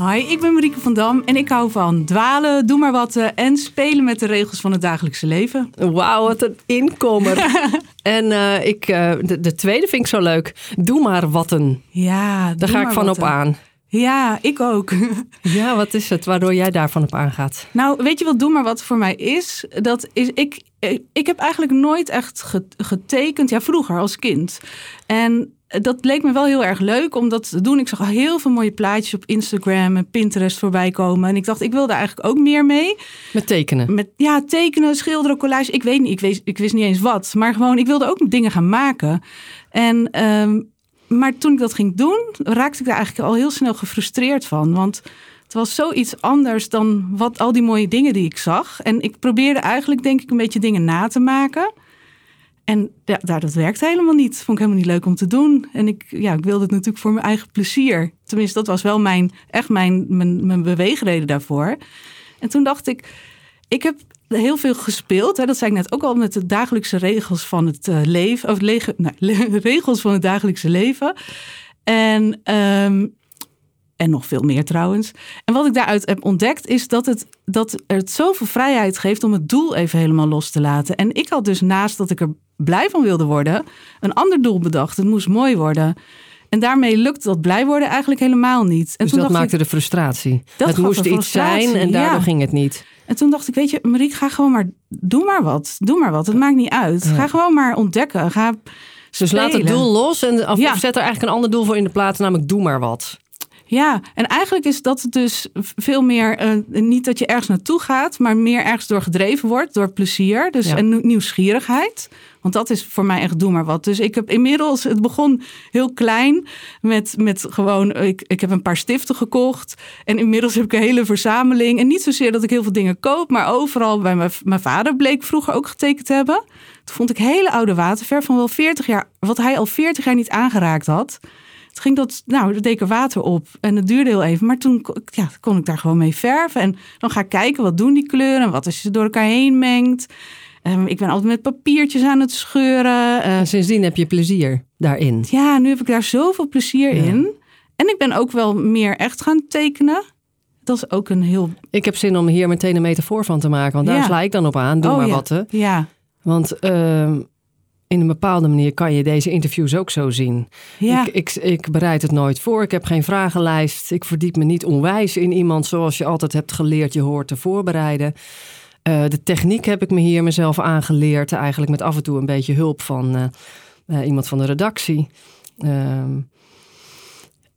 Hi, ik ben Marieke van Dam en ik hou van dwalen, doe maar wat eh, en spelen met de regels van het dagelijkse leven. Wauw, wat een inkomer. en uh, ik, uh, de, de, tweede vind ik zo leuk. Doe maar watten. Ja, daar ga ik van op aan. Ja, ik ook. ja, wat is het waardoor jij daarvan op aangaat? Nou, weet je wat doe maar wat voor mij is? Dat is ik, ik heb eigenlijk nooit echt getekend, ja, vroeger als kind. En dat leek me wel heel erg leuk om dat te doen. Ik zag heel veel mooie plaatjes op Instagram en Pinterest voorbij komen. En ik dacht, ik wilde eigenlijk ook meer mee. Met tekenen? Met, ja, tekenen, schilderen, collage. Ik weet niet, ik wist, ik wist niet eens wat. Maar gewoon, ik wilde ook dingen gaan maken. En, um, maar toen ik dat ging doen, raakte ik daar eigenlijk al heel snel gefrustreerd van. Want het was zoiets anders dan wat, al die mooie dingen die ik zag. En ik probeerde eigenlijk, denk ik, een beetje dingen na te maken. En ja, dat werkte helemaal niet. Vond ik helemaal niet leuk om te doen. En ik, ja, ik wilde het natuurlijk voor mijn eigen plezier. Tenminste, dat was wel mijn, echt mijn, mijn, beweegreden daarvoor. En toen dacht ik, ik heb heel veel gespeeld. Hè, dat zei ik net ook al met de dagelijkse regels van het uh, leven. Of lege, nou, regels van het dagelijkse leven. En, um, en nog veel meer trouwens. En wat ik daaruit heb ontdekt is dat het, dat het zoveel vrijheid geeft om het doel even helemaal los te laten. En ik had dus naast dat ik er blij van wilde worden, een ander doel bedacht. Het moest mooi worden. En daarmee lukt dat blij worden eigenlijk helemaal niet. En dus toen dat maakte ik, de frustratie. Dat het moest iets zijn en daardoor ging het niet. En toen dacht ik, weet je, Mariek, ga gewoon maar, doe maar wat. Doe maar wat, het maakt niet uit. Ga gewoon maar ontdekken. Ga dus laat het doel los en of, zet er eigenlijk een ander doel voor in de plaats, namelijk doe maar wat. Ja, en eigenlijk is dat dus veel meer uh, niet dat je ergens naartoe gaat, maar meer ergens door gedreven wordt, door plezier. Dus en nieuwsgierigheid. Want dat is voor mij echt doe maar wat. Dus ik heb inmiddels, het begon heel klein met, met gewoon, ik, ik heb een paar stiften gekocht. En inmiddels heb ik een hele verzameling. En niet zozeer dat ik heel veel dingen koop, maar overal bij mijn, mijn vader bleek vroeger ook getekend te hebben. Toen vond ik hele oude waterverf van wel 40 jaar, wat hij al 40 jaar niet aangeraakt had. Ging dat, nou, er deed er water op en het duurde heel even. Maar toen ja, kon ik daar gewoon mee verven. En dan ga ik kijken, wat doen die kleuren? Wat als je ze door elkaar heen mengt? Um, ik ben altijd met papiertjes aan het scheuren. Uh, en sindsdien heb je plezier daarin. Ja, nu heb ik daar zoveel plezier in. En ik ben ook wel meer echt gaan tekenen. Dat is ook een heel... Ik heb zin om hier meteen een metafoor van te maken. Want daar sla ik dan op aan. Doe oh, maar ja. wat. Hè. Ja. Want... Uh, in een bepaalde manier kan je deze interviews ook zo zien. Ja. Ik, ik, ik, bereid het nooit voor. Ik heb geen vragenlijst. Ik verdiep me niet onwijs in iemand zoals je altijd hebt geleerd je hoort te voorbereiden. Uh, de techniek heb ik me hier mezelf aangeleerd. Eigenlijk met af en toe een beetje hulp van uh, uh, iemand van de redactie. Ehm,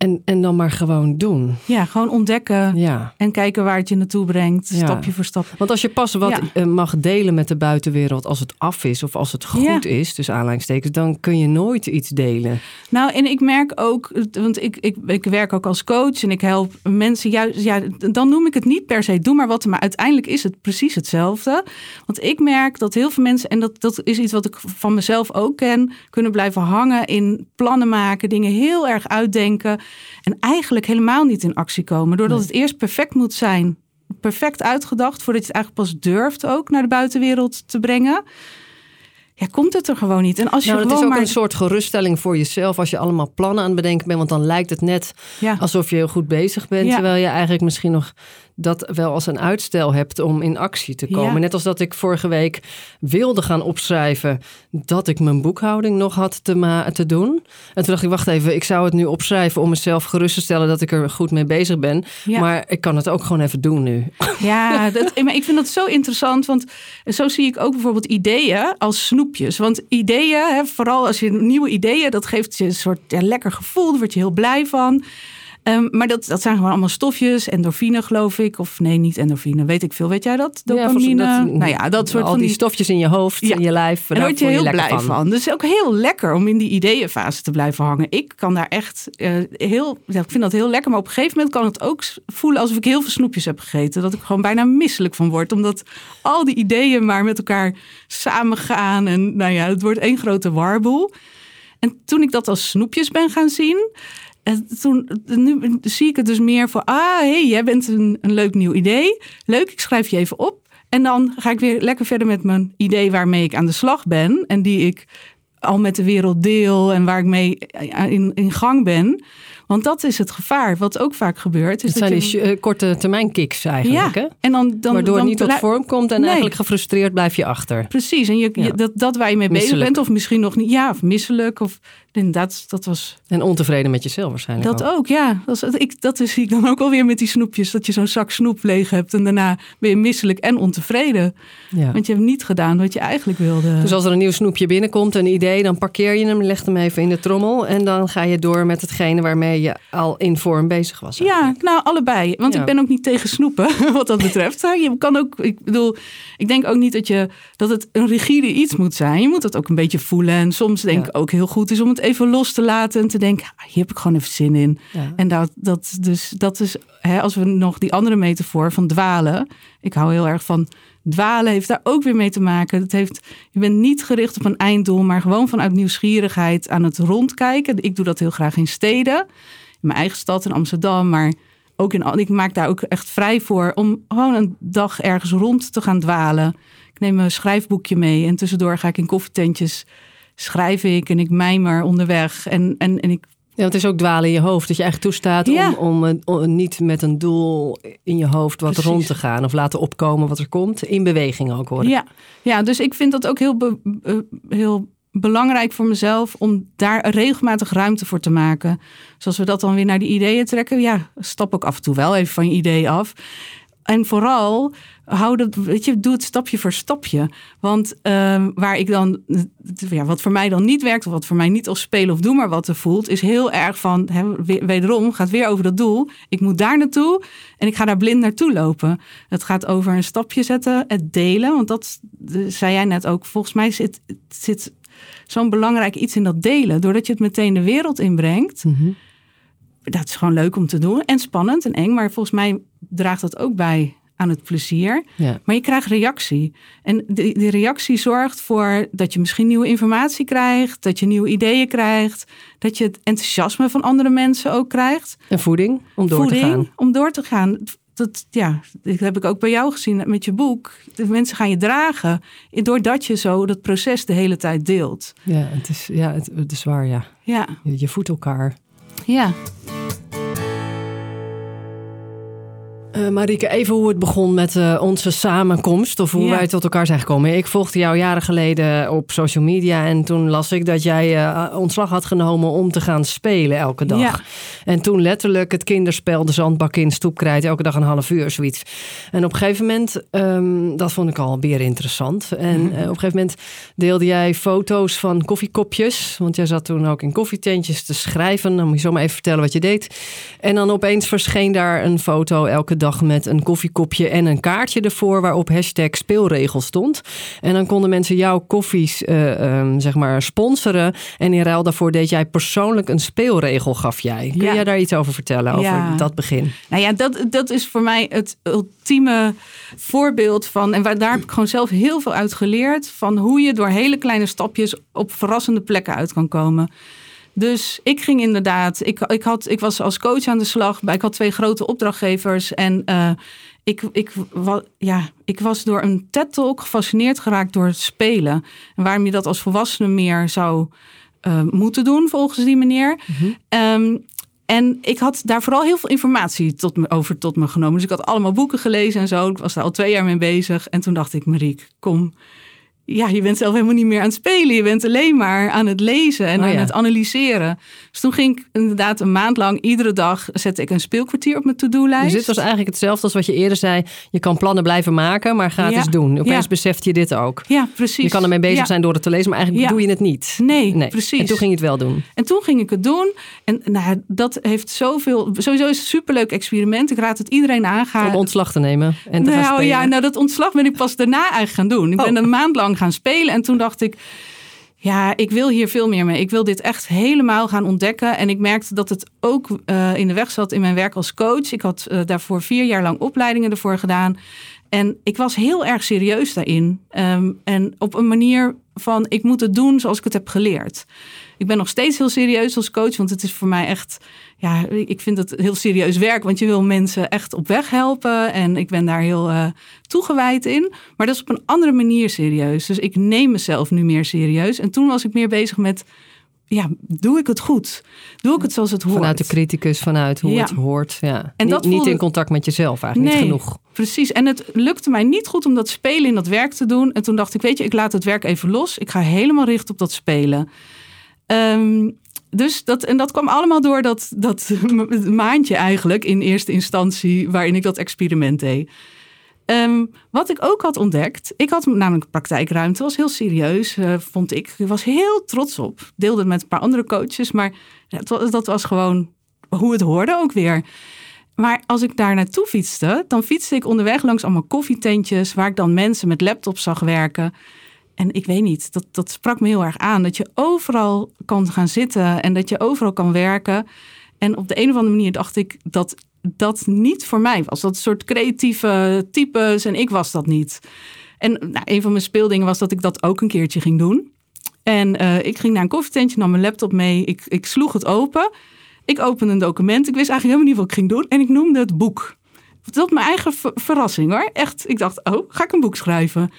en, en dan maar gewoon doen. Ja, gewoon ontdekken. Ja. En kijken waar het je naartoe brengt. Stapje voor stap. Want als je pas wat ja. mag delen met de buitenwereld als het af is of als het goed is, dus aanleidingstekens, dan kun je nooit iets delen. Nou, en ik merk ook, want ik, ik, ik werk ook als coach en ik help mensen juist, ja, dan noem ik het niet per se doe maar wat, maar uiteindelijk is het precies hetzelfde. Want ik merk dat heel veel mensen, en dat, dat is iets wat ik van mezelf ook ken, kunnen blijven hangen in plannen maken, dingen heel erg uitdenken. En eigenlijk helemaal niet in actie komen. Doordat het eerst perfect moet zijn. Perfect uitgedacht voordat je het eigenlijk pas durft ook naar de buitenwereld te brengen ja, komt het er gewoon niet. En als je nou, het is ook maar... een soort geruststelling voor jezelf als je allemaal plannen aan het bedenken bent. Want dan lijkt het net alsof je heel goed bezig bent. Terwijl je eigenlijk misschien nog dat wel als een uitstel hebt om in actie te komen. Net als dat ik vorige week wilde gaan opschrijven dat ik mijn boekhouding nog had te, te doen. En toen dacht ik, wacht even, ik zou het nu opschrijven om mezelf gerust te stellen dat ik er goed mee bezig ben. Maar ik kan het ook gewoon even doen nu. Ja, dat, maar ik vind dat zo interessant, want zo zie ik ook bijvoorbeeld ideeën als snoepjes. Want ideeën, hè, vooral als je nieuwe ideeën, dat geeft je een soort ja, lekker gevoel, daar word je heel blij van. Ehm, maar dat, dat zijn gewoon allemaal stofjes, endorfine geloof ik. Of nee, niet endorfine, weet ik veel. Weet jij dat? Dopamine? Ja, dat, nou ja, dat soort al van die stofjes in je hoofd, in je lijf. Daar word je heel blij van. Dus ook heel lekker om in die ideeënfase te blijven hangen. Ik kan daar echt uh, heel, ik vind dat heel lekker. Maar op een gegeven moment kan het ook voelen alsof ik heel veel snoepjes heb gegeten. Dat ik gewoon bijna misselijk van word. Omdat al die ideeën maar met elkaar samengaan. En nou ja, het wordt één grote warboel. En toen ik dat als snoepjes ben gaan zien, en toen, nu zie ik het dus meer voor, ah, hey, jij bent een, een leuk nieuw idee. Leuk, ik schrijf je even op. En dan ga ik weer lekker verder met mijn idee waarmee ik aan de slag ben. En die ik al met de wereld deel en waar ik mee in, in gang ben. Want dat is het gevaar, wat ook vaak gebeurt. Is het zijn die eh, korte termijn kicks eigenlijk. Ja, En dan, dan, Waardoor dan, niet tot vorm komt en eigenlijk gefrustreerd blijf je achter. Precies, en je, dat, dat waar je mee bezig bent, of misschien nog niet, ja, of misselijk. Of, inderdaad, dat was... En ontevreden met jezelf waarschijnlijk Dat ook, ja. Dat, is, ik, dat zie ik dan ook alweer met die snoepjes. Dat je zo'n zak snoep leeg hebt en daarna ben je misselijk en ontevreden. Ja. Want je hebt niet gedaan wat je eigenlijk wilde. Dus als er een nieuw snoepje binnenkomt, een idee, dan parkeer je hem, leg hem even in de trommel. En dan ga je door met hetgene waarmee je al in vorm bezig was. Ja, nou allebei. Want ik ben ook niet tegen snoepen, wat dat betreft. Je kan ook, ik bedoel, ik denk ook niet dat, je, dat het een rigide iets moet zijn. Je moet dat ook een beetje voelen. En soms denk ik ook heel goed is om het even los te laten en te denken, ah, hier heb ik gewoon even zin in. En dat, dat, dus, dat is, hè, als we nog die andere metafoor van dwalen. Ik hou heel erg van dwalen, heeft daar ook weer mee te maken. Het heeft, je bent niet gericht op een einddoel, maar gewoon vanuit nieuwsgierigheid aan het rondkijken. Ik doe dat heel graag in steden. In mijn eigen stad in Amsterdam, maar ook in, ik maak daar ook echt vrij voor om gewoon een dag ergens rond te gaan dwalen. Ik neem mijn schrijfboekje mee en tussendoor ga ik in koffietentjes schrijf ik en ik mijmer onderweg. En, en, en ik ja, het is ook dwalen in je hoofd. Dat je eigenlijk toestaat om, om, om, niet met een doel in je hoofd wat rond te gaan. Of laten opkomen wat er komt. In beweging ook hoor. Ja, ja dus ik vind dat ook heel, eh, heel belangrijk voor mezelf. Om daar regelmatig ruimte voor te maken. Zoals we dat dan weer naar die ideeën trekken. Ja, stap ook af en toe wel even van je idee af. En vooral, hou dat, je, doe het stapje voor stapje. Want uh, waar ik dan, ja, wat voor mij dan niet werkt, of wat voor mij niet als spelen of doen maar wat er voelt, is heel erg van, wederom, gaat weer over dat doel. Ik moet daar naartoe en ik ga daar blind naartoe lopen. Het gaat over een stapje zetten, het delen. Want dat zei jij net ook, volgens mij zit, zit zo'n belangrijk iets in dat delen. Doordat je het meteen de wereld inbrengt. Mm dat is gewoon leuk om te doen. En spannend en eng. Maar volgens mij draagt dat ook bij aan het plezier. Ja. Maar je krijgt reactie. En die, die, reactie zorgt voor dat je misschien nieuwe informatie krijgt. Dat je nieuwe ideeën krijgt. Dat je het enthousiasme van andere mensen ook krijgt. En voeding om door te gaan. om door te gaan. Dat, ja, dat heb ik ook bij jou gezien met je boek. De mensen gaan je dragen doordat je zo dat proces de hele tijd deelt. Ja, het is, ja, het, het is waar, ja. ja. Je, je voedt elkaar. Ja. Uh, Marike, even hoe het begon met uh, onze samenkomst of hoe wij tot elkaar zijn gekomen. Ik volgde jou jaren geleden op social media en toen las ik dat jij uh, ontslag had genomen om te gaan spelen elke dag. Ja. En toen letterlijk het kinderspel, de zandbak in, stoepkrijt, elke dag een half uur, zoiets. En op een gegeven moment, um, dat vond ik al weer interessant. En mm. op een gegeven moment deelde jij foto's van koffiekopjes, want jij zat toen ook in koffietentjes te schrijven. Dan moet je zomaar even vertellen wat je deed. En dan opeens verscheen daar een foto elke dag met een koffiekopje en een kaartje ervoor waarop hashtag speelregel stond. En dan konden mensen jouw koffies uh, zeg maar sponsoren. En in ruil daarvoor deed jij persoonlijk een speelregel, gaf jij. Kun jij daar iets over vertellen, over dat begin? Nou ja, dat, dat is voor mij het ultieme voorbeeld van, en waar, daar heb ik gewoon zelf heel veel uit geleerd, van hoe je door hele kleine stapjes op verrassende plekken uit kan komen. Dus ik ging inderdaad, ik, ik, had, ik was als coach aan de slag. Ik had twee grote opdrachtgevers. En uh, ik, ik, wa, ja, ik was door een TED-talk gefascineerd geraakt door het spelen. En waarom je dat als volwassene meer zou uh, moeten doen, volgens die meneer. Mm um, en ik had daar vooral heel veel informatie tot me, over tot me genomen. Dus ik had allemaal boeken gelezen en zo. Ik was daar al twee jaar mee bezig. En toen dacht ik, Mariek, kom ja, je bent zelf helemaal niet meer aan het spelen. Je bent alleen maar aan het lezen en Oh, aan ja. het analyseren. Dus toen ging ik inderdaad een maand lang, iedere dag zette ik een speelkwartier op mijn to-do-lijst. Dus dit was eigenlijk hetzelfde als wat je eerder zei. Je kan plannen blijven maken, maar ga het Ja. eens doen. Opeens Ja. beseft je dit ook. Ja, precies. Je kan ermee bezig zijn door het te lezen, maar eigenlijk doe je het niet. Nee, precies. En toen ging je het wel doen. En toen ging ik het doen. En nou, dat heeft zoveel. Sowieso is het een superleuk experiment. Ik raad het iedereen aan. Ga, Om ontslag te nemen en te gaan nou spelen. ja, nou dat ontslag ben ik pas daarna eigenlijk gaan doen. Ik ben Oh. een maand lang gaan spelen. En toen dacht ik. Ja, ik wil hier veel meer mee. Ik wil dit echt helemaal gaan ontdekken. En ik merkte dat het ook eh, in de weg zat in mijn werk als coach. Ik had eh, daarvoor vier jaar lang opleidingen ervoor gedaan. En ik was heel erg serieus daarin. Ehm, en op een manier van, ik moet het doen zoals ik het heb geleerd. Ik ben nog steeds heel serieus als coach, want het is voor mij echt, ja, ik vind het heel serieus werk, want je wil mensen echt op weg helpen en ik ben daar heel eh, toegewijd in. Maar dat is op een andere manier serieus. Dus ik neem mezelf nu meer serieus. En toen was ik meer bezig met, ja, doe ik het goed? Doe ik het zoals het hoort? Vanuit de criticus, vanuit hoe Ja. het hoort. Ja. En niet, dat niet voelde- in contact met jezelf eigenlijk, Nee. niet genoeg. Precies. En het lukte mij niet goed om dat spelen in dat werk te doen. En toen dacht ik, weet je, ik laat het werk even los. Ik ga helemaal richten op dat spelen. Ehm, dus dat, en dat kwam allemaal door dat, dat maandje eigenlijk in eerste instantie waarin ik dat experiment deed. Ehm, wat ik ook had ontdekt, ik had namelijk praktijkruimte, was heel serieus, eh, vond ik. Ik was heel trots op. Deelde het met een paar andere coaches, maar dat was gewoon hoe het hoorde ook weer. Maar als ik daar naartoe fietste, dan fietste ik onderweg langs allemaal koffietentjes, waar ik dan mensen met laptops zag werken. En ik weet niet, dat, dat sprak me heel erg aan. Dat je overal kan gaan zitten en dat je overal kan werken. En op de een of andere manier dacht ik dat dat niet voor mij was. Dat soort creatieve types en ik was dat niet. En nou, een van mijn speeldingen was dat ik dat ook een keertje ging doen. En eh, ik ging naar een koffietentje, nam mijn laptop mee. Ik, ik sloeg het open. Ik opende een document. Ik wist eigenlijk helemaal niet wat ik ging doen. En ik noemde het boek. Dat was mijn eigen ver- verrassing hoor. Echt, ik dacht, oh, ga ik een boek schrijven?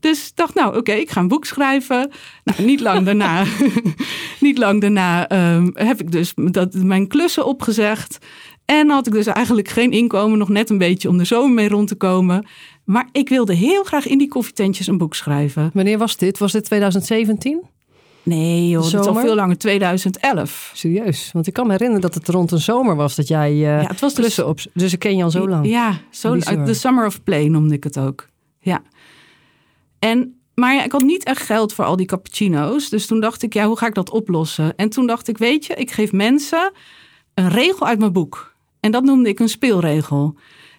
Dus ik dacht, nou oké, ik ga een boek schrijven. Nou, niet lang daarna, niet lang daarna heb ik dus dat, mijn klussen opgezegd. En had ik dus eigenlijk geen inkomen, nog net een beetje om de zomer mee rond te komen. Maar ik wilde heel graag in die koffietentjes een boek schrijven. Wanneer was dit? Was dit 2017? Nee joh, dat is al veel langer, 2011. Serieus? Want ik kan me herinneren dat het rond een zomer was dat jij eh Ja, het was dus- klussen op... Dus ik ken je al zo lang. Ja, zo, de Summer of Play noemde ik het ook. Ja. En, maar ja, ik had niet echt geld voor al die cappuccino's. Dus toen dacht ik, ja, hoe ga ik dat oplossen? En toen dacht ik, weet je, ik geef mensen een regel uit mijn boek. En dat noemde ik een speelregel.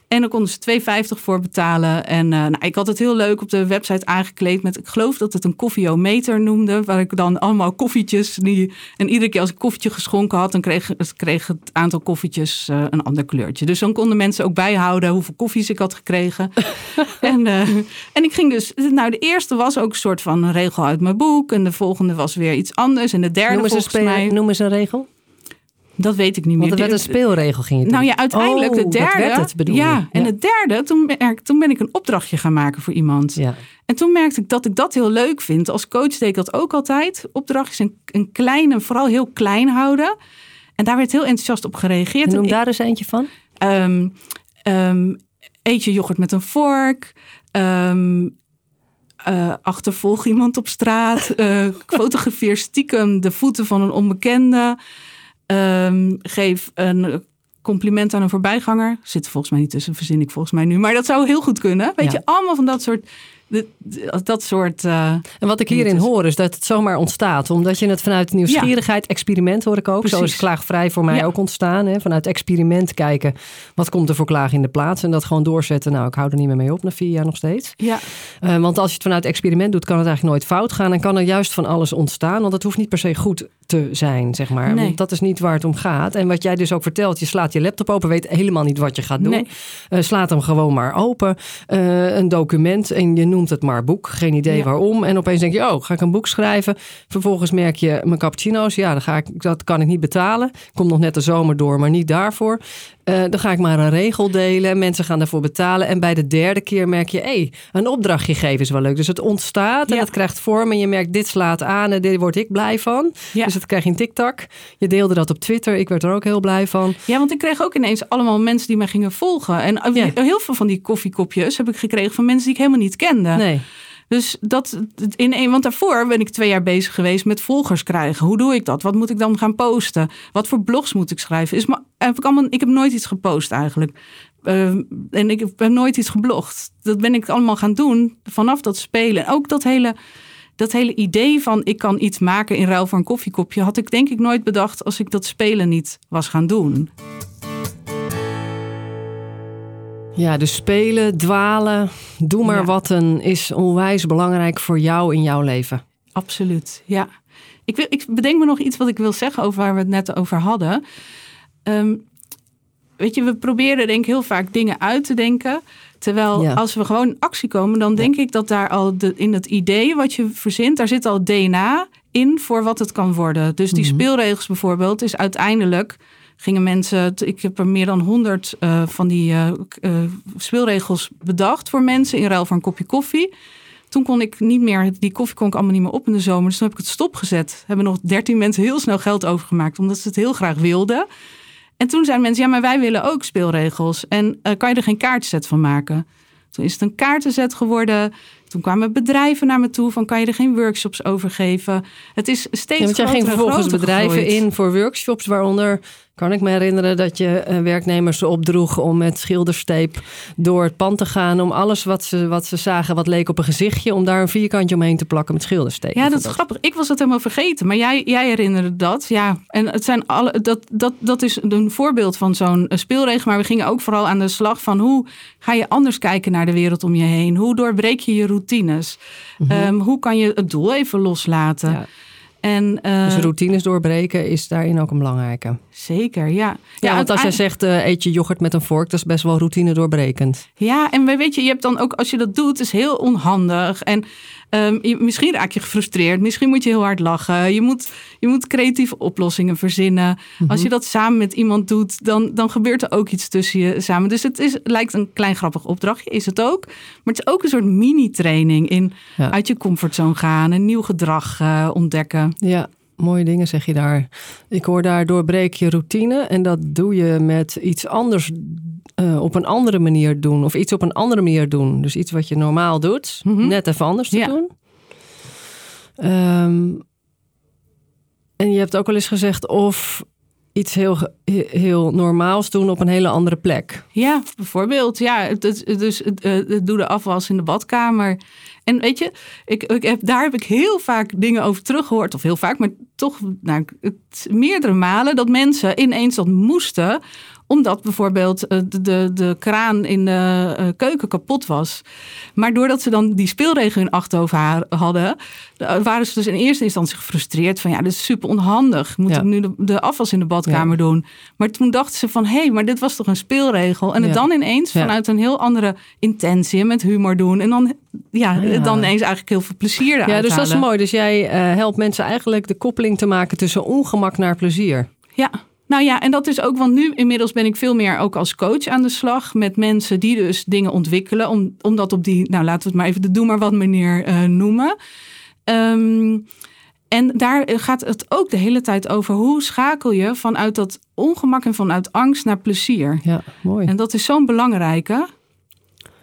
En dan konden ze 2,50 voor betalen. En eh, nou, ik had het heel leuk op de website aangekleed met, ik geloof dat het een koffieometer noemde. Waar ik dan allemaal koffietjes, die, en iedere keer als ik een koffietje geschonken had, dan kreeg, kreeg het aantal koffietjes eh, een ander kleurtje. Dus dan konden mensen ook bijhouden hoeveel koffies ik had gekregen. en, eh, en ik ging dus, nou de eerste was ook een soort van een regel uit mijn boek. En de volgende was weer iets anders. En de derde Noem eens, een volgens mij, noem eens een regel. Dat weet ik niet meer. Want er werd een speelregel, ging je Nou ja, uiteindelijk Oh, de derde. Dat werd het, bedoel je. ja, en de derde, toen, toen ben ik een opdrachtje gaan maken voor iemand. Ja. En toen merkte ik dat ik dat heel leuk vind. Als coach deed ik dat ook altijd. Opdrachtjes een, een klein en vooral heel klein houden. En daar werd heel enthousiast op gereageerd. En noem daar eens eentje van. Ehm, eet je yoghurt met een vork. Ehm, eh, achtervolg iemand op straat. eh, fotografeer stiekem de voeten van een onbekende. Ehm, geef een compliment aan een voorbijganger. Zit er volgens mij niet tussen, verzin ik volgens mij nu. Maar dat zou heel goed kunnen. Weet Ja. je, allemaal van dat soort... dat soort eh, En wat ik hierin hoor is dat het zomaar ontstaat. Omdat je het vanuit nieuwsgierigheid, experiment hoor ik ook. Zo is klaagvrij voor mij Ja. ook ontstaan. Hè? Vanuit experiment kijken, wat komt er voor klaag in de plaats? En dat gewoon doorzetten. Nou, ik hou er niet meer mee op na vier jaar nog steeds. ja, Eh, want als je het vanuit experiment doet, kan het eigenlijk nooit fout gaan. En kan er juist van alles ontstaan. Want het hoeft niet per se goed te zijn, zeg maar. Nee. Want dat is niet waar het om gaat. En wat jij dus ook vertelt, je slaat je laptop open, weet helemaal niet wat je gaat doen. Nee. Eh, slaat hem gewoon maar open. Een document en je noemt het maar boek. Geen idee Ja. waarom. En opeens denk je, oh, ga ik een boek schrijven. Vervolgens merk je, mijn cappuccino's, ja, dan ga ik, dat kan ik niet betalen. Komt nog net de zomer door, maar niet daarvoor. Eh, dan ga ik maar een regel delen. Mensen gaan daarvoor betalen. En bij de derde keer merk je, hé, hey, een opdrachtje geven is wel leuk. Dus het ontstaat en Ja. het krijgt vorm. En je merkt, dit slaat aan en dit word ik blij van. Ja. Dus dat krijg je in TikTok. Je deelde dat op Twitter. Ik werd er ook heel blij van. Ja, want ik kreeg ook ineens allemaal mensen die mij gingen volgen. En heel veel van die koffiekopjes heb ik gekregen van mensen die ik helemaal niet kende. Nee. Dus dat in een, want daarvoor ben ik twee jaar bezig geweest met volgers krijgen. Hoe doe ik dat? Wat moet ik dan gaan posten? Wat voor blogs moet ik schrijven? Is maar, heb ik, allemaal, ik heb nooit iets gepost eigenlijk. Uh, en ik heb nooit iets geblogd. Dat ben ik allemaal gaan doen vanaf dat spelen. En ook dat hele, dat hele idee van ik kan iets maken in ruil voor een koffiekopje... had ik denk ik nooit bedacht als ik dat spelen niet was gaan doen. Ja, dus spelen, dwalen, doe maar wat een is onwijs belangrijk voor jou in jouw leven. Absoluut, ja. Ik, wil, ik bedenk me nog iets wat ik wil zeggen over waar we het net over hadden. Ehm, weet je, we proberen denk ik heel vaak dingen uit te denken. Terwijl als we gewoon in actie komen, dan denk ik dat daar al de, in het idee wat je verzint, daar zit al DNA in voor wat het kan worden. Dus die mhm. speelregels bijvoorbeeld is uiteindelijk gingen mensen, ik heb er meer dan honderd uh, van die uh, uh, speelregels bedacht voor mensen in ruil voor een kopje koffie. Toen kon ik niet meer, die koffie kon ik allemaal niet meer op in de zomer. Dus toen heb ik het stopgezet. Hebben nog dertien mensen heel snel geld overgemaakt, omdat ze het heel graag wilden. En toen zeiden mensen, ja, maar wij willen ook speelregels. En kan je er geen kaartset van maken? Toen is het een kaartenzet geworden. Toen kwamen bedrijven naar me toe van kan je er geen workshops over geven? Het is steeds ja, want jij ging vervolgens bedrijven in voor workshops, waaronder kan ik me herinneren dat je uh, werknemers opdroeg om met schildersteep door het pand te gaan. Om alles wat ze, wat ze zagen, wat leek op een gezichtje, om daar een vierkantje omheen te plakken met schildersteep. Ja, dat is grappig. Ik was het helemaal vergeten, maar jij, jij herinnerde dat. Ja, en het zijn alle, dat, dat, dat is een voorbeeld van zo'n eh, speelregel. Maar we gingen ook vooral aan de slag van hoe ga je anders kijken naar de wereld om je heen? Hoe doorbreek je je routines? Mhm. Ehm, hoe kan je het doel even loslaten? Ja. En, uh, dus routines doorbreken is daarin ook een belangrijke. Zeker, ja. Ja, want als jij zegt uh, eet je yoghurt met een vork, dat is best wel routine doorbrekend. Ja, en weet je, je hebt dan ook als je dat doet, is heel onhandig. En Um, misschien raak je gefrustreerd, misschien moet je heel hard lachen. Je moet, je moet creatieve oplossingen verzinnen. Als je mhm. dat samen met iemand doet, dan, dan gebeurt er ook iets tussen je samen. Dus het is, lijkt een klein grappig opdrachtje, is het ook. Maar het is ook een soort mini-training in uit je comfortzone gaan en nieuw gedrag uh, ontdekken. Ja, mooie dingen zeg je daar. Ik hoor daar doorbreek je routine en dat doe je met iets anders uh, op een andere manier doen. Of iets op een andere manier doen. Dus iets wat je normaal doet, mhm. net even anders te doen. Um, en je hebt ook al eens gezegd of iets heel, heel normaals doen op een hele andere plek. Ja, bijvoorbeeld. Ja, dus het, doe de afwas in de badkamer. En weet je, ik, ik heb, daar heb ik heel vaak dingen over teruggehoord. Of heel vaak, maar toch nou, meerdere malen dat mensen ineens dat moesten omdat bijvoorbeeld eh, de, de, de kraan in de eh, keuken kapot was. Maar doordat ze dan die speelregel in achterhoofd hadden, waren ze dus in eerste instantie gefrustreerd van ja, dit is super onhandig. Moet ik nu de, de, afwas in de badkamer doen? Maar toen dachten ze van hé, hey, maar dit was toch een speelregel? En het dan ineens vanuit een heel andere intentie met humor doen. En dan, ja, dan ineens eigenlijk heel veel plezier Ja, dus dat is mooi. Dus jij uh, helpt mensen eigenlijk de koppeling te maken tussen ongemak naar plezier. Ja. Nou ja, en dat is ook, want nu inmiddels ben ik veel meer ook als coach aan de slag met mensen die dus dingen ontwikkelen, om, om dat op die, nou laten we het maar even de doe maar wat manier uh, noemen. Um, en daar gaat het ook de hele tijd over hoe schakel je vanuit dat ongemak en vanuit angst naar plezier. Ja, mooi. En dat is zo'n belangrijke.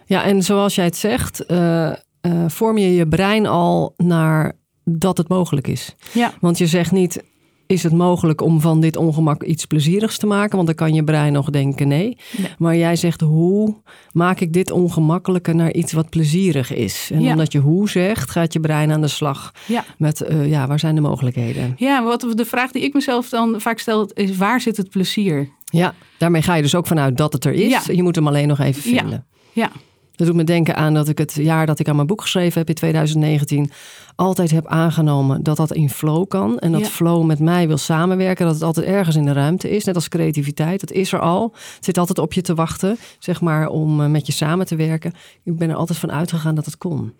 Ja, en zoals jij het zegt, uh, uh, vorm je je brein al naar dat het mogelijk is. Ja. Want je zegt niet, is het mogelijk om van dit ongemak iets plezierigs te maken? Want dan kan je brein nog denken nee. Maar jij zegt hoe maak ik dit ongemakkelijke naar iets wat plezierig is? En omdat je hoe zegt, gaat je brein aan de slag ja. met uh, ja, waar zijn de mogelijkheden? Ja, wat de vraag die ik mezelf dan vaak stel is waar zit het plezier? Ja, daarmee ga je dus ook vanuit dat het er is. Je moet hem alleen nog even vinden. Ja. Dat doet me denken aan dat ik het jaar dat ik aan mijn boek geschreven heb in 2019 altijd heb aangenomen dat dat in flow kan. En dat flow met mij wil samenwerken. Dat het altijd ergens in de ruimte is. Net als creativiteit. Dat is er al. Het zit altijd op je te wachten, zeg maar, om eh, met je samen te werken. Ik ben er altijd van uitgegaan dat het kon.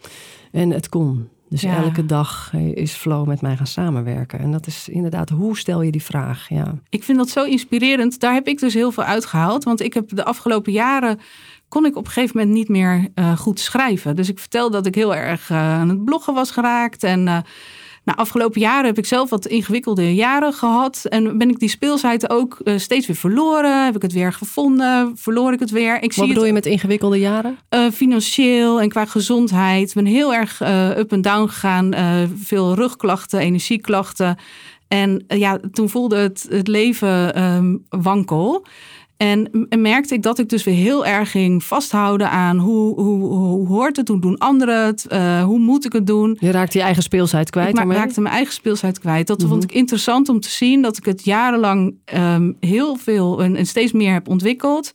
En het kon. Dus elke dag eh, is flow met mij gaan samenwerken. En dat is inderdaad, hoe stel je die vraag? Ja. Ik vind dat zo inspirerend. Daar heb ik dus heel veel uitgehaald. Want ik heb de afgelopen jaren kon ik op een gegeven moment niet meer uh, goed schrijven. Dus ik vertelde dat ik heel erg uh, aan het bloggen was geraakt. En uh, Nou, afgelopen jaren heb ik zelf wat ingewikkelde jaren gehad. En ben ik die speelsheid ook uh, steeds weer verloren. Heb ik het weer gevonden, verloor ik het weer. Ik wat bedoel je met ingewikkelde jaren? Uh, financieel en qua gezondheid. Ik ben heel erg uh, up en down gegaan. veel rugklachten, energieklachten. En ja, toen voelde het, het leven um, wankel. En, merkte ik dat ik dus weer heel erg ging vasthouden aan hoe, hoe, hoe hoort het, hoe doen anderen het, uh, hoe moet ik het doen. Je raakte je eigen speelsheid kwijt. Ik raakte mijn eigen speelsheid kwijt. Dat vond mhm. ik interessant om te zien dat ik het jarenlang um, heel veel en, en, steeds meer heb ontwikkeld.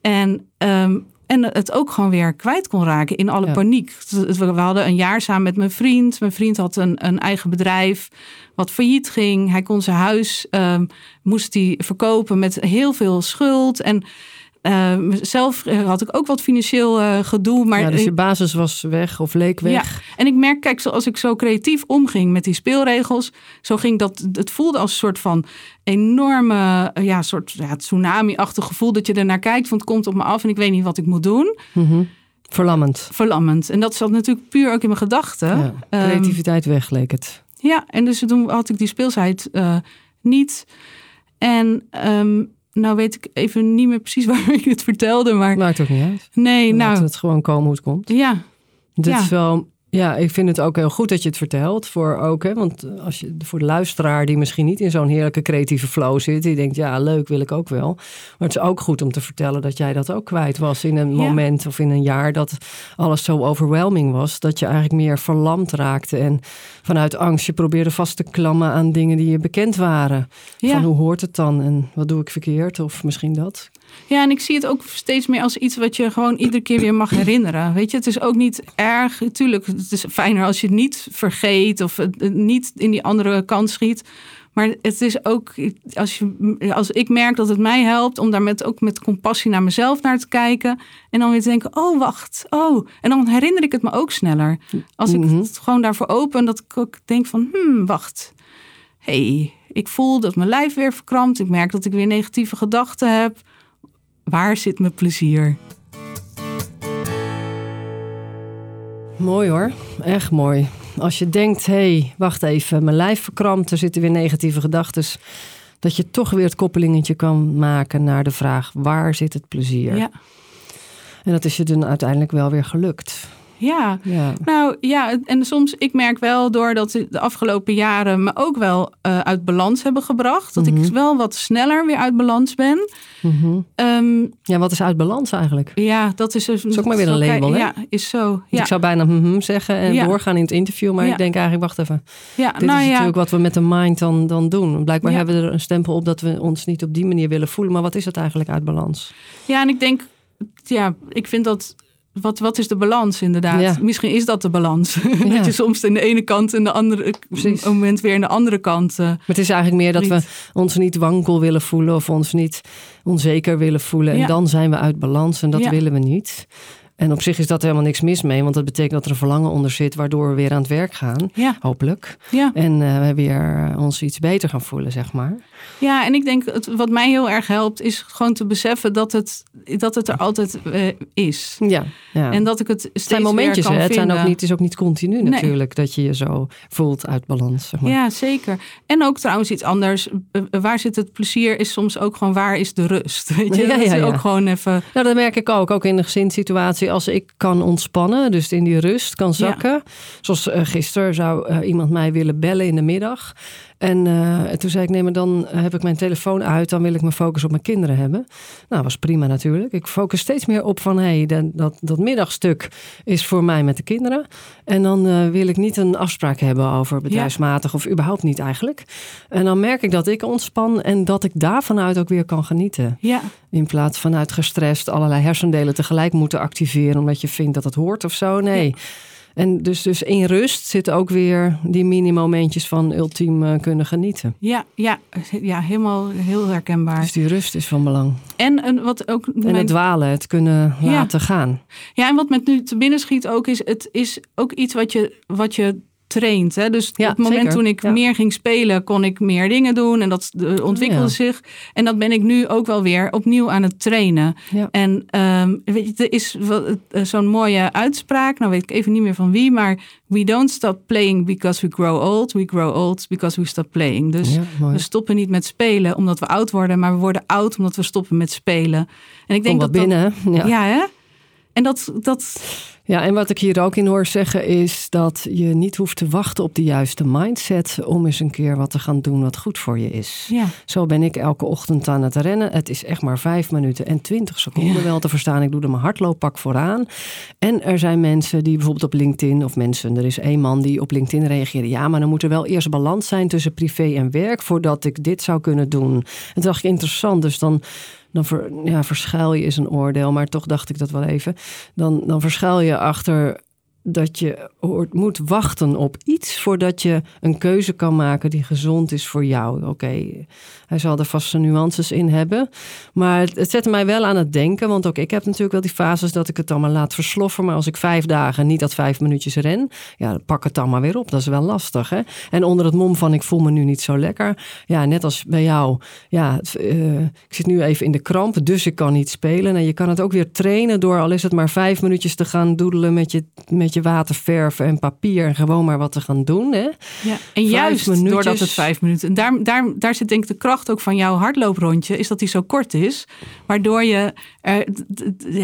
En um, en het ook gewoon weer kwijt kon raken in alle paniek. We hadden een jaar samen met mijn vriend. Mijn vriend had een, een eigen bedrijf wat failliet ging. Hij kon zijn huis, um, moest hij verkopen met heel veel schuld. En zelf had ik ook wat financieel uh, gedoe. Maar ja, dus je basis was weg of leek weg. Ja, en ik merk, kijk, als ik zo creatief omging met die speelregels, zo ging dat, het voelde als een soort van enorme, ja, soort ja, tsunami-achtig gevoel dat je er naar kijkt, van het komt op me af en ik weet niet wat ik moet doen. Mm Verlammend. Verlammend. En dat zat natuurlijk puur ook in mijn gedachten. Ja, ehm, creativiteit um, weg, leek het. Ja, en dus toen had ik die speelsheid uh, niet. En um, nou weet ik even niet meer precies waar ik het vertelde, maar... Maakt ook niet uit. Nee, nou... het gewoon komen hoe het komt. Ja. Dit is wel ja, ik vind het ook heel goed dat je het vertelt. Voor ook, hè, want als je, voor de luisteraar die misschien niet in zo'n heerlijke creatieve flow zit, die denkt, ja, leuk wil ik ook wel. Maar het is ook goed om te vertellen dat jij dat ook kwijt was in een moment of in een jaar dat alles zo overwhelming was, dat je eigenlijk meer verlamd raakte en vanuit angst je probeerde vast te klammen aan dingen die je bekend waren. Van hoe hoort het dan en wat doe ik verkeerd of misschien dat. Ja, en ik zie het ook steeds meer als iets wat je gewoon iedere keer weer mag herinneren. Weet je, het is ook niet erg. Tuurlijk, het is fijner als je het niet vergeet of het niet in die andere kant schiet. Maar het is ook, als, je, als ik merk dat het mij helpt om daar met, ook met compassie naar mezelf naar te kijken. En dan weer te denken, oh wacht, oh. En dan herinner ik het me ook sneller. Als ik mhm. het gewoon daarvoor open, dat ik ook denk van, hmm, wacht. hey, ik voel dat mijn lijf weer verkrampt. Ik merk dat ik weer negatieve gedachten heb. Waar zit mijn plezier? Mooi hoor, echt mooi. Als je denkt, hé, hey, wacht even, mijn lijf verkrampt, er zitten weer negatieve gedachten. Dat je toch weer het koppelingetje kan maken naar de vraag, waar zit het plezier? Ja. En dat is je dan uiteindelijk wel weer gelukt. Ja. ja. nou ja, en soms, ik merk wel doordat de afgelopen jaren me ook wel uh, uit balans hebben gebracht. Dat mm -hmm. ik wel wat sneller weer uit balans ben. Mm -hmm. um, ja, wat is uit balans eigenlijk? Ja, dat is, dus, is ook maar weer een label, hè? Ja, is zo. Ja. Ik zou bijna mm -hmm zeggen en ja. doorgaan in het interview, maar ik denk eigenlijk, wacht even. Ja, Dit nou is natuurlijk wat we met de mind dan, dan doen. Blijkbaar hebben we er een stempel op dat we ons niet op die manier willen voelen. Maar wat is het eigenlijk uit balans? Ja, en ik denk, ja, ik vind dat wat, wat is de balans inderdaad? Misschien is dat de balans. dat je soms in de ene kant en de andere Precies. moment weer in de andere kant. Uh, maar het is eigenlijk meer dat we ons niet wankel willen voelen of ons niet onzeker willen voelen. En dan zijn we uit balans en dat willen we niet. En op zich is dat helemaal niks mis mee, want dat betekent dat er een verlangen onder zit, waardoor we weer aan het werk gaan. Hopelijk. En uh, we weer ons iets beter gaan voelen, zeg maar. Ja, en ik denk, het, wat mij heel erg helpt, is gewoon te beseffen dat het, dat het er altijd uh, is. Ja, ja. En dat ik het steeds het zijn momentjes, weer kan Het, zijn ook niet, het is ook niet continu nee. natuurlijk dat je je zo voelt uit balans. Zeg maar. Ja, zeker. En ook trouwens iets anders. Uh, waar zit het plezier is soms ook gewoon waar is de rust. Weet je? Ja, ja, ja. ook gewoon even. Nou, dat merk ik ook. Ook in de gezinssituatie. Als ik kan ontspannen, dus in die rust kan zakken. Zoals uh, gisteren zou iemand mij willen bellen in de middag. En uh, toen zei ik, nee, maar dan heb ik mijn telefoon uit. Dan wil ik mijn focus op mijn kinderen hebben. Nou, was prima natuurlijk. Ik focus steeds meer op van, hé, hey, dat, dat middagstuk is voor mij met de kinderen. En dan uh, wil ik niet een afspraak hebben over bedrijfsmatig of überhaupt niet eigenlijk. En dan merk ik dat ik ontspan en dat ik daar vanuit ook weer kan genieten. Ja. In plaats vanuit gestrest allerlei hersendelen tegelijk moeten activeren omdat je vindt dat het hoort of zo. Nee. Ja. En dus, dus in rust zitten ook weer die mini-momentjes van ultiem uh, kunnen genieten. Ja, ja, ja, helemaal heel herkenbaar. Dus die rust is van belang. En, en wat ook. En het dwalen, het kunnen laten gaan. Ja, en wat met nu te binnen schiet ook is: het is ook iets wat je, wat je traint. Hè? Dus ja, op het moment toen ik meer ging spelen, kon ik meer dingen doen. En dat ontwikkelde zich. En dat ben ik nu ook wel weer opnieuw aan het trainen. En um, Um, weet je, er is uh, zo'n mooie uitspraak, nou weet ik even niet meer van wie, maar we don't stop playing because we grow old, we grow old because we stop playing. Dus we stoppen niet met spelen omdat we oud worden, maar we worden oud omdat we stoppen met spelen. En ik denk dat binnen. Dat, ja. ja, hè? En dat, dat ja, en wat ik hier ook in hoor zeggen is dat je niet hoeft te wachten op de juiste mindset om eens een keer wat te gaan doen wat goed voor je is. Ja. Zo ben ik elke ochtend aan het rennen. Het is echt maar vijf minuten en twintig seconden wel te verstaan. Ik doe er mijn hardlooppak vooraan. En er zijn mensen die bijvoorbeeld op LinkedIn, of mensen, er is één man die op LinkedIn reageerde. Ja, maar dan moet er wel eerst balans zijn tussen privé en werk voordat ik dit zou kunnen doen. En toen dacht ik interessant, dus dan dan ja, verschuil je is een oordeel, maar toch dacht ik dat wel even. Dan, dan verschuil je achter dat je moet wachten op iets voordat je een keuze kan maken die gezond is voor jou. Oké, hij zal er vast zijn nuances in hebben. Maar het, het zette mij wel aan het denken. Want ook ik heb natuurlijk wel die fases dat ik het allemaal laat versloffen. Maar als ik vijf dagen niet dat vijf minuutjes ren, ja, pak het dan maar weer op. Dat is wel lastig. Hè? En onder het mom van ik voel me nu niet zo lekker. Ja, net als bij jou. Ja, uh, ik zit nu even in de kramp, dus ik kan niet spelen. En je kan het ook weer trainen door al is het maar vijf minuutjes te gaan doedelen met je, met je waterverf en papier. En gewoon maar wat te gaan doen. Hè? Ja, en juist minuutjes. doordat het vijf minuten. En daar, daar, daar zit denk ik de kracht ook van jouw hardlooprondje is dat die zo kort is. Waardoor je,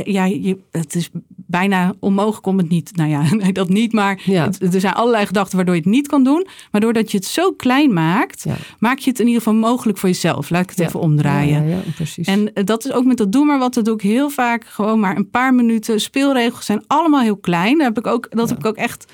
ja, je, het is bijna onmogelijk om het niet. Nou ja, nee, dat niet, maar ja. er zijn allerlei gedachten waardoor je het niet kan doen. Maar doordat je het zo klein maakt, maak je het in ieder geval mogelijk voor jezelf. Laat ik het even omdraaien. Ja, precies. En eh, dat is ook met dat doe maar wat, dat doe ik heel vaak. Gewoon maar een paar minuten. Speelregels zijn allemaal heel klein. Daar heb ik ook, dat heb ik ook echt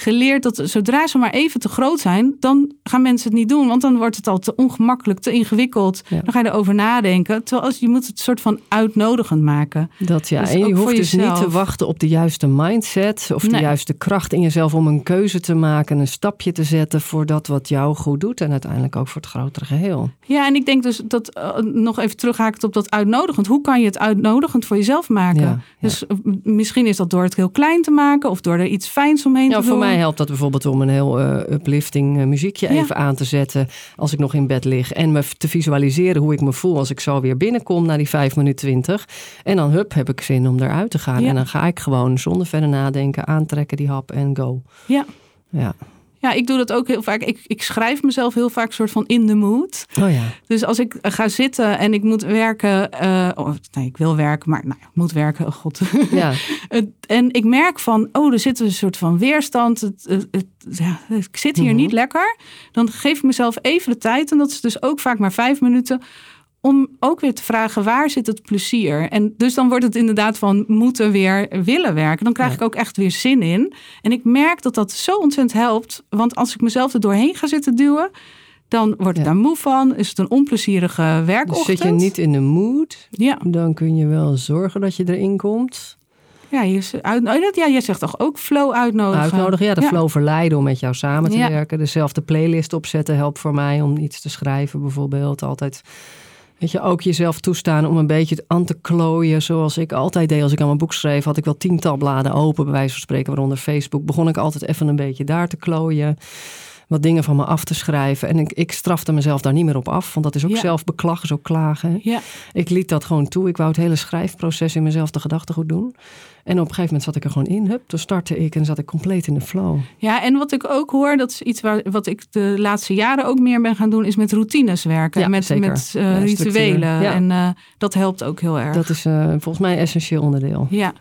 geleerd dat zodra ze maar even te groot zijn, dan gaan mensen het niet doen. Want dan wordt het al te ongemakkelijk, te ingewikkeld. Dan ga je erover nadenken. Terwijl als, je moet het soort van uitnodigend maken. Dat ja, dus en je hoeft dus niet te wachten op de juiste mindset of de juiste kracht in jezelf om een keuze te maken, een stapje te zetten voor dat wat jou goed doet en uiteindelijk ook voor het grotere geheel. Ja, en ik denk dus dat uh, nog even terughaakt op dat uitnodigend. Hoe kan je het uitnodigend voor jezelf maken? dus eh, misschien is dat door het heel klein te maken of door er iets fijns omheen te doen mij helpt dat bijvoorbeeld om een heel uh, uplifting uh, muziekje even aan te zetten als ik nog in bed lig. En me te visualiseren hoe ik me voel als ik zo weer binnenkom na die 5 minuten 20. En dan hup, heb ik zin om eruit te gaan. En dan ga ik gewoon zonder verder nadenken aantrekken die hap en go. Ja. Ja. Ja, ik doe dat ook heel vaak. Ik, ik schrijf mezelf heel vaak soort van in de mood. Oh ja. Dus als ik ga zitten en ik moet werken. Uh, oh, nee, ik wil werken, maar nou, ik moet werken. Oh god. Ja. en ik merk van, oh, er zit een soort van weerstand. Het, het, ja, ik zit hier mhm. niet lekker. Dan geef ik mezelf even de tijd. En dat is dus ook vaak maar vijf minuten om ook weer te vragen waar zit het plezier. En dus dan wordt het inderdaad van moeten weer willen werken. Dan krijg ik ook echt weer zin in. En ik merk dat dat zo ontzettend helpt. Want als ik mezelf er doorheen ga zitten duwen, dan word ik daar moe van. Is het een onplezierige werkochtend. Dus zit je niet in de mood, ja. dan kun je wel zorgen dat je erin komt. Ja, je, uit, oh, ja, jij zegt toch ook flow uitnodigen? Uitnodigen, ja. De flow verleiden om met jou samen te werken. Dezelfde playlist opzetten helpt voor mij om iets te schrijven bijvoorbeeld. Altijd Weet je, ook jezelf toestaan om een beetje aan te klooien. Zoals ik altijd deed als ik aan mijn boek schreef. Had ik wel tiental bladen open, bij wijze van spreken, waaronder Facebook. Begon ik altijd even een beetje daar te klooien. Wat dingen van me af te schrijven. En ik, ik strafte mezelf daar niet meer op af. Want dat is ook ja. zelfbeklag, zo klagen. Ja. Ik liet dat gewoon toe. Ik wou het hele schrijfproces in mezelf de gedachten goed doen. En op een gegeven moment zat ik er gewoon in. Hup, toen startte ik en zat ik compleet in de flow. Ja, en wat ik ook hoor, dat is iets waar, wat ik de laatste jaren ook meer ben gaan doen, is met routines werken. Ja, met zeker. met uh, rituelen. En uh, dat helpt ook heel erg. Dat is uh, volgens mij een essentieel onderdeel. Ja.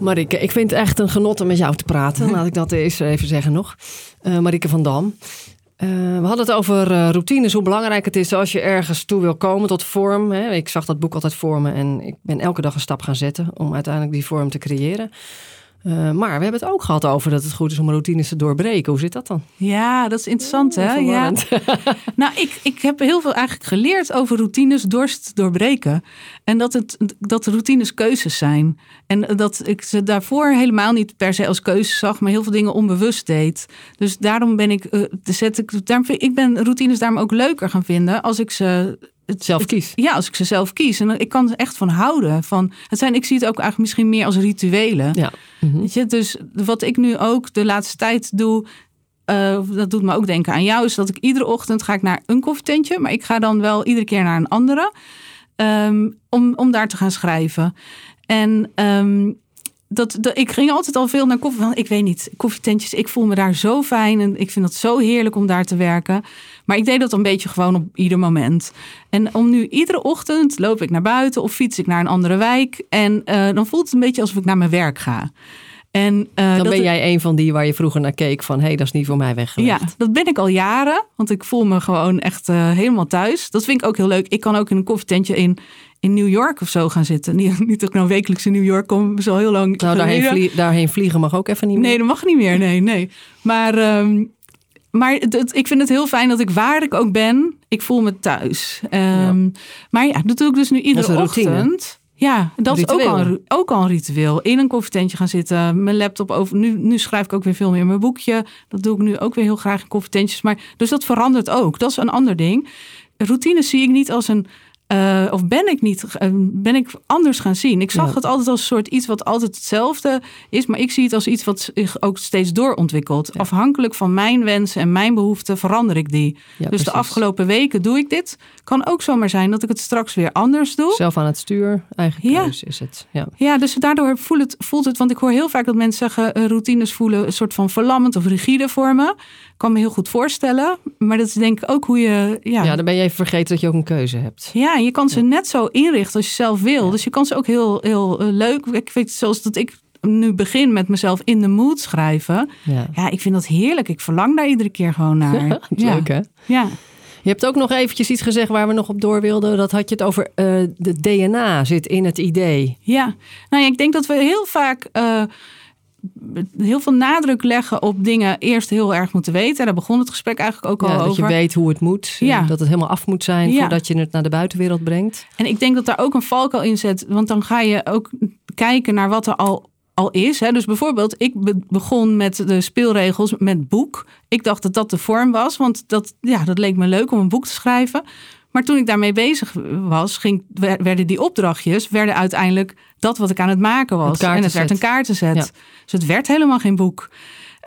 Marike, ik vind het echt een genot om met jou te praten. Laat ik dat eens even zeggen nog. Uh, Marike van Dam. Uh, we hadden het over uh, routines, hoe belangrijk het is als je ergens toe wil komen tot vorm. Hè. Ik zag dat boek altijd vormen en ik ben elke dag een stap gaan zetten om uiteindelijk die vorm te creëren. Uh, maar we hebben het ook gehad over dat het goed is om routines te doorbreken. Hoe zit dat dan? Ja, dat is interessant hè? Ja. nou, ik, ik heb heel veel eigenlijk geleerd over routines dorst doorbreken. En dat, het, dat routines keuzes zijn. En dat ik ze daarvoor helemaal niet per se als keuzes zag, maar heel veel dingen onbewust deed. Dus daarom ben ik, uh, zet ik, daarom, ik ben routines daarom ook leuker gaan vinden als ik ze het zelf kies. Ja, als ik ze zelf kies. En ik kan er echt van houden. Van, het zijn, ik zie het ook eigenlijk misschien meer als rituelen. Ja. Mhm. Weet je, dus wat ik nu ook de laatste tijd doe, uh, dat doet me ook denken aan jou, is dat ik iedere ochtend ga ik naar een koffietentje, maar ik ga dan wel iedere keer naar een andere. ehm, om, om daar te gaan schrijven. En ehm, dat, ik ging altijd al veel naar koffie. Ik weet niet, koffietentjes, ik voel me daar zo fijn. En ik vind het zo heerlijk om daar te werken. Maar ik deed dat een beetje gewoon op ieder moment. En om nu iedere ochtend loop ik naar buiten of fiets ik naar een andere wijk. En uh, dan voelt het een beetje alsof ik naar mijn werk ga. En, uh, dan ben jij een van die waar je vroeger naar keek van... hé, hey, dat is niet voor mij weggelegd. Ja, dat ben ik al jaren. Want ik voel me gewoon echt uh, helemaal thuis. Dat vind ik ook heel leuk. Ik kan ook in een koffietentje in in New York of zo gaan zitten. Niet, niet dat ik nou wekelijks in New York kom, zo heel lang. Nou, daarheen, vlie daarheen, vliegen mag ook even niet meer. Nee, dat mag niet meer. Nee, nee. Maar, um, maar ik vind het heel fijn dat ik waar ik ook ben, ik voel me thuis. Um, ja. Maar ja, dat doe ik dus nu iedere ochtend. Ja, dat is ook al, ook al een ritueel. In een koffietentje gaan zitten, mijn laptop over. Nu, nu schrijf ik ook weer veel meer mijn boekje. Dat doe ik nu ook weer heel graag in koffietentjes. Maar, dus dat verandert ook. Dat is een ander ding. Routines zie ik niet als een uh, of ben ik niet, uh, ben ik anders gaan zien? Ik zag ja. het altijd als een soort iets wat altijd hetzelfde is, maar ik zie het als iets wat zich ook steeds doorontwikkelt. Ja. Afhankelijk van mijn wensen en mijn behoeften verander ik die. Ja, dus precies. de afgelopen weken doe ik dit. Kan ook zomaar zijn dat ik het straks weer anders doe. Zelf aan het stuur, eigen keus is het. Ja. ja, dus daardoor voelt het, voelt het, want ik hoor heel vaak dat mensen zeggen, uh, routines voelen een soort van verlammend of rigide voor me. Kan me heel goed voorstellen, maar dat is denk ik ook hoe je. Ja, ja dan ben je even vergeten dat je ook een keuze hebt. Ja, je kan ze net zo inrichten als je zelf wil. Dus je kan ze ook heel, heel uh, leuk. Ik weet zoals dat ik nu begin met mezelf in de mood schrijven. Ja. ja, ik vind dat heerlijk. Ik verlang daar iedere keer gewoon naar. ja. Leuk hè? Ja. Je hebt ook nog eventjes iets gezegd waar we nog op door wilden. Dat had je het over uh, de DNA zit in het idee. Ja, nou ja, ik denk dat we heel vaak... Uh, heel veel nadruk leggen op dingen eerst heel erg moeten weten. Daar begon het gesprek eigenlijk ook ja, al dat over. Dat je weet hoe het moet. Ja. Dat het helemaal af moet zijn ja. voordat je het naar de buitenwereld brengt. En ik denk dat daar ook een valkuil in zit. Want dan ga je ook kijken naar wat er al, al is. Hè. Dus bijvoorbeeld, ik begon met de speelregels met boek. Ik dacht dat dat de vorm was. Want dat, ja, dat leek me leuk om een boek te schrijven. Maar toen ik daarmee bezig was, ging, werden die opdrachtjes werden uiteindelijk dat wat ik aan het maken was. En het werd een kaartenzet. Ja. Dus het werd helemaal geen boek.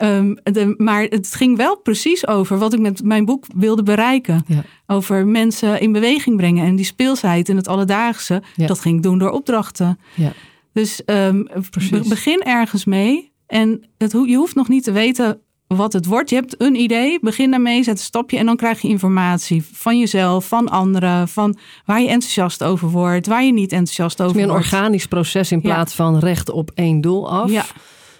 Um, de, maar het ging wel precies over wat ik met mijn boek wilde bereiken. Ja. Over mensen in beweging brengen en die speelsheid in het alledaagse. Ja. Dat ging ik doen door opdrachten. Dus um, begin ergens mee. En het, je hoeft nog niet te weten wat het wordt. Je hebt een idee, begin daarmee, zet een stapje en dan krijg je informatie van jezelf, van anderen, van waar je enthousiast over wordt, waar je niet enthousiast over wordt. Het is meer een organisch proces in plaats ja. van recht op één doel af. Ja.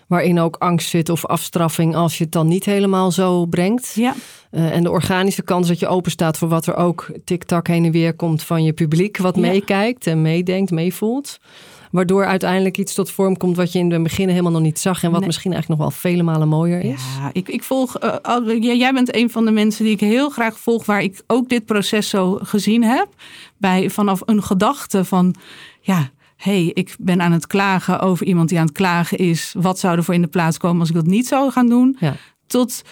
Waarin ook angst zit of afstraffing als je het dan niet helemaal zo brengt. Ja. Uh, en de organische kans dat je open staat voor wat er ook tik-tak heen en weer komt van je publiek, wat meekijkt en meedenkt, meevoelt. Waardoor uiteindelijk iets tot vorm komt wat je in het begin helemaal nog niet zag. En wat nee. misschien eigenlijk nog wel vele malen mooier is. Ja, ik, ik volg. Uh, jij bent een van de mensen die ik heel graag volg. Waar ik ook dit proces zo gezien heb. Bij, vanaf een gedachte van. Ja, hey, ik ben aan het klagen over iemand die aan het klagen is. Wat zou er voor in de plaats komen als ik dat niet zou gaan doen? Ja. Tot,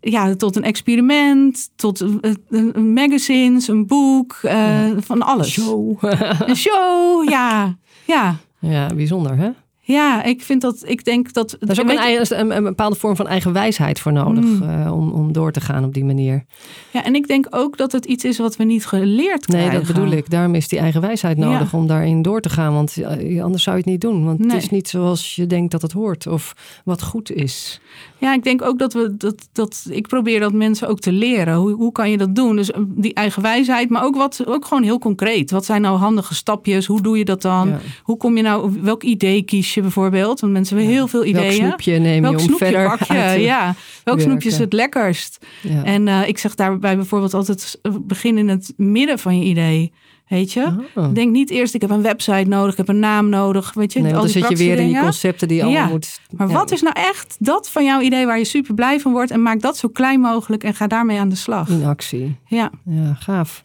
ja, tot een experiment, tot een magazines, een boek, uh, ja. van alles. Show. een show, ja. Ja. Ja, bijzonder hè? Ja, ik vind dat, ik denk dat... Er is ook een, een, een, bepaalde vorm van eigen wijsheid voor nodig mm. uh, om, om door te gaan op die manier. Ja, en ik denk ook dat het iets is wat we niet geleerd krijgen. Nee, dat bedoel ik. Daarom is die eigen wijsheid nodig ja. om daarin door te gaan. Want uh, anders zou je het niet doen. Want nee. het is niet zoals je denkt dat het hoort of wat goed is. Ja, ik denk ook dat we dat, dat ik probeer dat mensen ook te leren. Hoe, hoe kan je dat doen? Dus die eigen wijsheid, maar ook wat ook gewoon heel concreet. Wat zijn nou handige stapjes? Hoe doe je dat dan? Ja. Hoe kom je nou? Welk idee kies je bijvoorbeeld? Want mensen hebben ja. heel veel ideeën. Welk snoepje neem welk je om verder pak je? Ja, welk snoepje is het lekkerst? Ja. En uh, ik zeg daarbij bijvoorbeeld altijd begin in het midden van je idee. Weet je? Oh. Denk niet eerst, ik heb een website nodig, ik heb een naam nodig. Weet je, nee, al dan zit je weer dingen. in die concepten die je allemaal moet. Maar ja. wat is nou echt dat van jouw idee waar je super blij van wordt? En maak dat zo klein mogelijk en ga daarmee aan de slag. In actie. Ja. Ja, gaaf.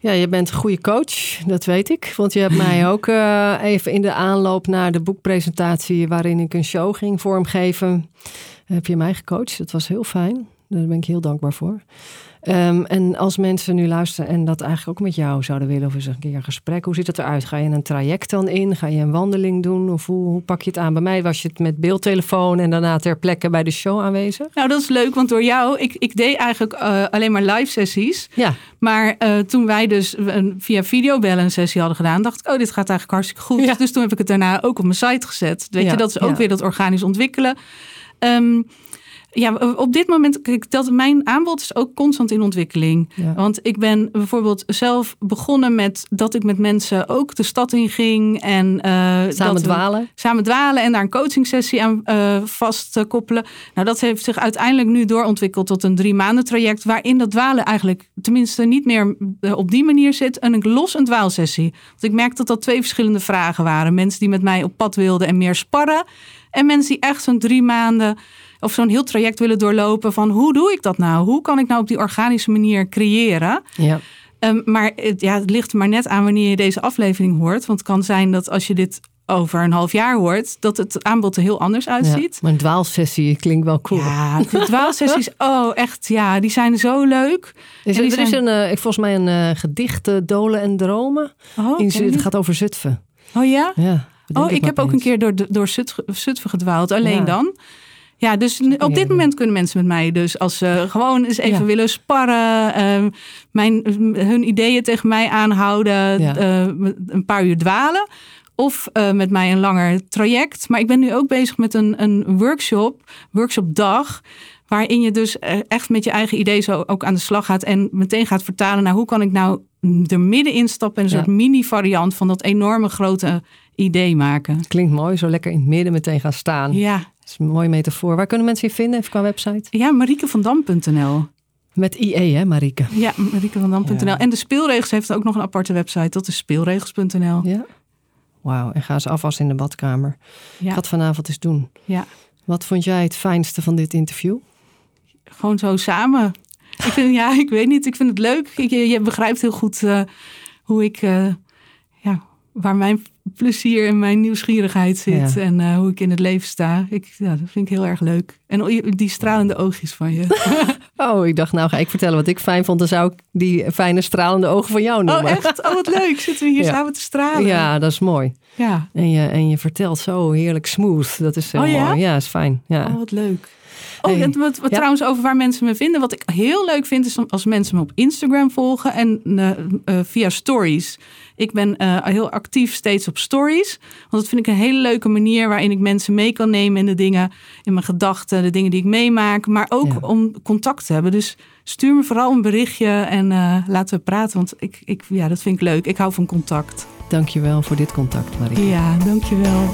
Ja, je bent een goede coach, dat weet ik. Want je hebt mij ook uh, even in de aanloop naar de boekpresentatie... waarin ik een show ging vormgeven... heb je mij gecoacht. Dat was heel fijn. Daar ben ik heel dankbaar voor. Ehm, en als mensen nu luisteren en dat eigenlijk ook met jou zouden willen, of eens een keer een gesprek, hoe ziet het eruit? Ga je een traject dan in? Ga je een wandeling doen? Of hoe, hoe pak je het aan? Bij mij was je het met beeldtelefoon en daarna ter plekke bij de show aanwezig. Nou, dat is leuk, want door jou, ik, ik deed eigenlijk uh, alleen maar live sessies. Ja. Maar uh, toen wij dus een, via videobellen een sessie hadden gedaan, dacht ik, oh, dit gaat eigenlijk hartstikke goed. Ja. Dus toen heb ik het daarna ook op mijn site gezet. Weet Ja, je, dat is ook ja. weer dat organisch ontwikkelen. Ehm, ja, op dit moment, kijk, dat mijn aanbod is ook constant in ontwikkeling. Ja. Want ik ben bijvoorbeeld zelf begonnen met dat ik met mensen ook de stad in ging. En, eh, Samen dat dwalen. samen dwalen en daar een coachingsessie aan eh vastkoppelen. Nou, dat heeft zich uiteindelijk nu doorontwikkeld tot een drie maanden traject. Waarin dat dwalen eigenlijk tenminste niet meer eh, op die manier zit. En een los een dwaalsessie. Want ik merk dat dat twee verschillende vragen waren. Mensen die met mij op pad wilden en meer sparren. En mensen die echt zo'n drie maanden of zo'n heel traject willen doorlopen van hoe doe ik dat nou? Hoe kan ik nou op die organische manier creëren? Ja. Ehm, maar het, ja, het ligt maar net aan wanneer je deze aflevering hoort. Want het kan zijn dat als je dit over een half jaar hoort, dat het aanbod er heel anders ja. uitziet. Maar een dwaalsessie klinkt wel cool. Ja, de dwaalsessies, oh echt, ja, die zijn zo leuk. Is, er is een, ik- volgens mij een eh, gedicht, Dolen en Dromen. Oh, In, het gaat over Zutphen. oh ja? Ja, Oh, ik heb ook een keer door, door Zutphen, Zutphen gedwaald, alleen Ja. dan. Ja, dus op dit moment kunnen mensen met mij dus als ze gewoon eens even Ja. willen sparren, ehm, mijn, hun ideeën tegen mij aanhouden, Ja. eh, een paar uur dwalen. Of eh, met mij een langer traject. Maar ik ben nu ook bezig met een, een workshop, workshopdag. Waarin je dus eh, echt met je eigen idee zo ook aan de slag gaat. En meteen gaat vertalen naar hoe kan ik nou er middenin stappen. En een Ja. soort mini variant van dat enorme grote idee maken. Klinkt mooi, zo lekker in het midden meteen gaan staan. Ja, Dat is een mooie metafoor. Waar kunnen mensen je vinden? Even qua website. ja mariekevandam.nl. Met IE, hè, Marieke? Ja, mariekevandam.nl. Ja. En de speelregels heeft ook nog een aparte website. Dat is speelregels.nl. Ja. Wauw, en ga eens afwassen in de badkamer. Ik Ja, ga het vanavond eens doen. ja, Wat vond jij het fijnste van dit interview? gewoon zo samen. Ik vind, ja, ik weet niet. Ik vind het leuk. Ik, je, begrijpt heel goed eh, hoe ik, eh, waar mijn plezier en mijn nieuwsgierigheid zit. Ja. En eh, hoe ik in het leven sta. Ik, ja, dat vind ik heel erg leuk. En die stralende oogjes van je. Oh, ik dacht, nou ga ik vertellen wat ik fijn vond. Dan zou ik die fijne stralende ogen van jou noemen. Oh, echt? Oh, wat leuk. Zitten we hier Ja. samen te stralen. Ja, dat is mooi. Ja. En je, en je vertelt zo heerlijk smooth. Dat is heel Oh, ja? mooi. Ja, is fijn. Ja. Oh, wat leuk. Oh, Hey. wat, wat Ja. trouwens over waar mensen me vinden. Wat ik heel leuk vind is als mensen me op Instagram volgen en eh, eh, via stories. Ik ben eh, heel actief steeds op stories. Want dat vind ik een hele leuke manier waarin ik mensen mee kan nemen in de dingen, in mijn gedachten, de dingen die ik meemaak. Maar ook Ja. om contact te hebben. Dus stuur me vooral een berichtje en eh, laten we praten. Want ik, ik, ja, dat vind ik leuk. Ik hou van contact. Dankjewel voor dit contact, Marie. Ja, dankjewel.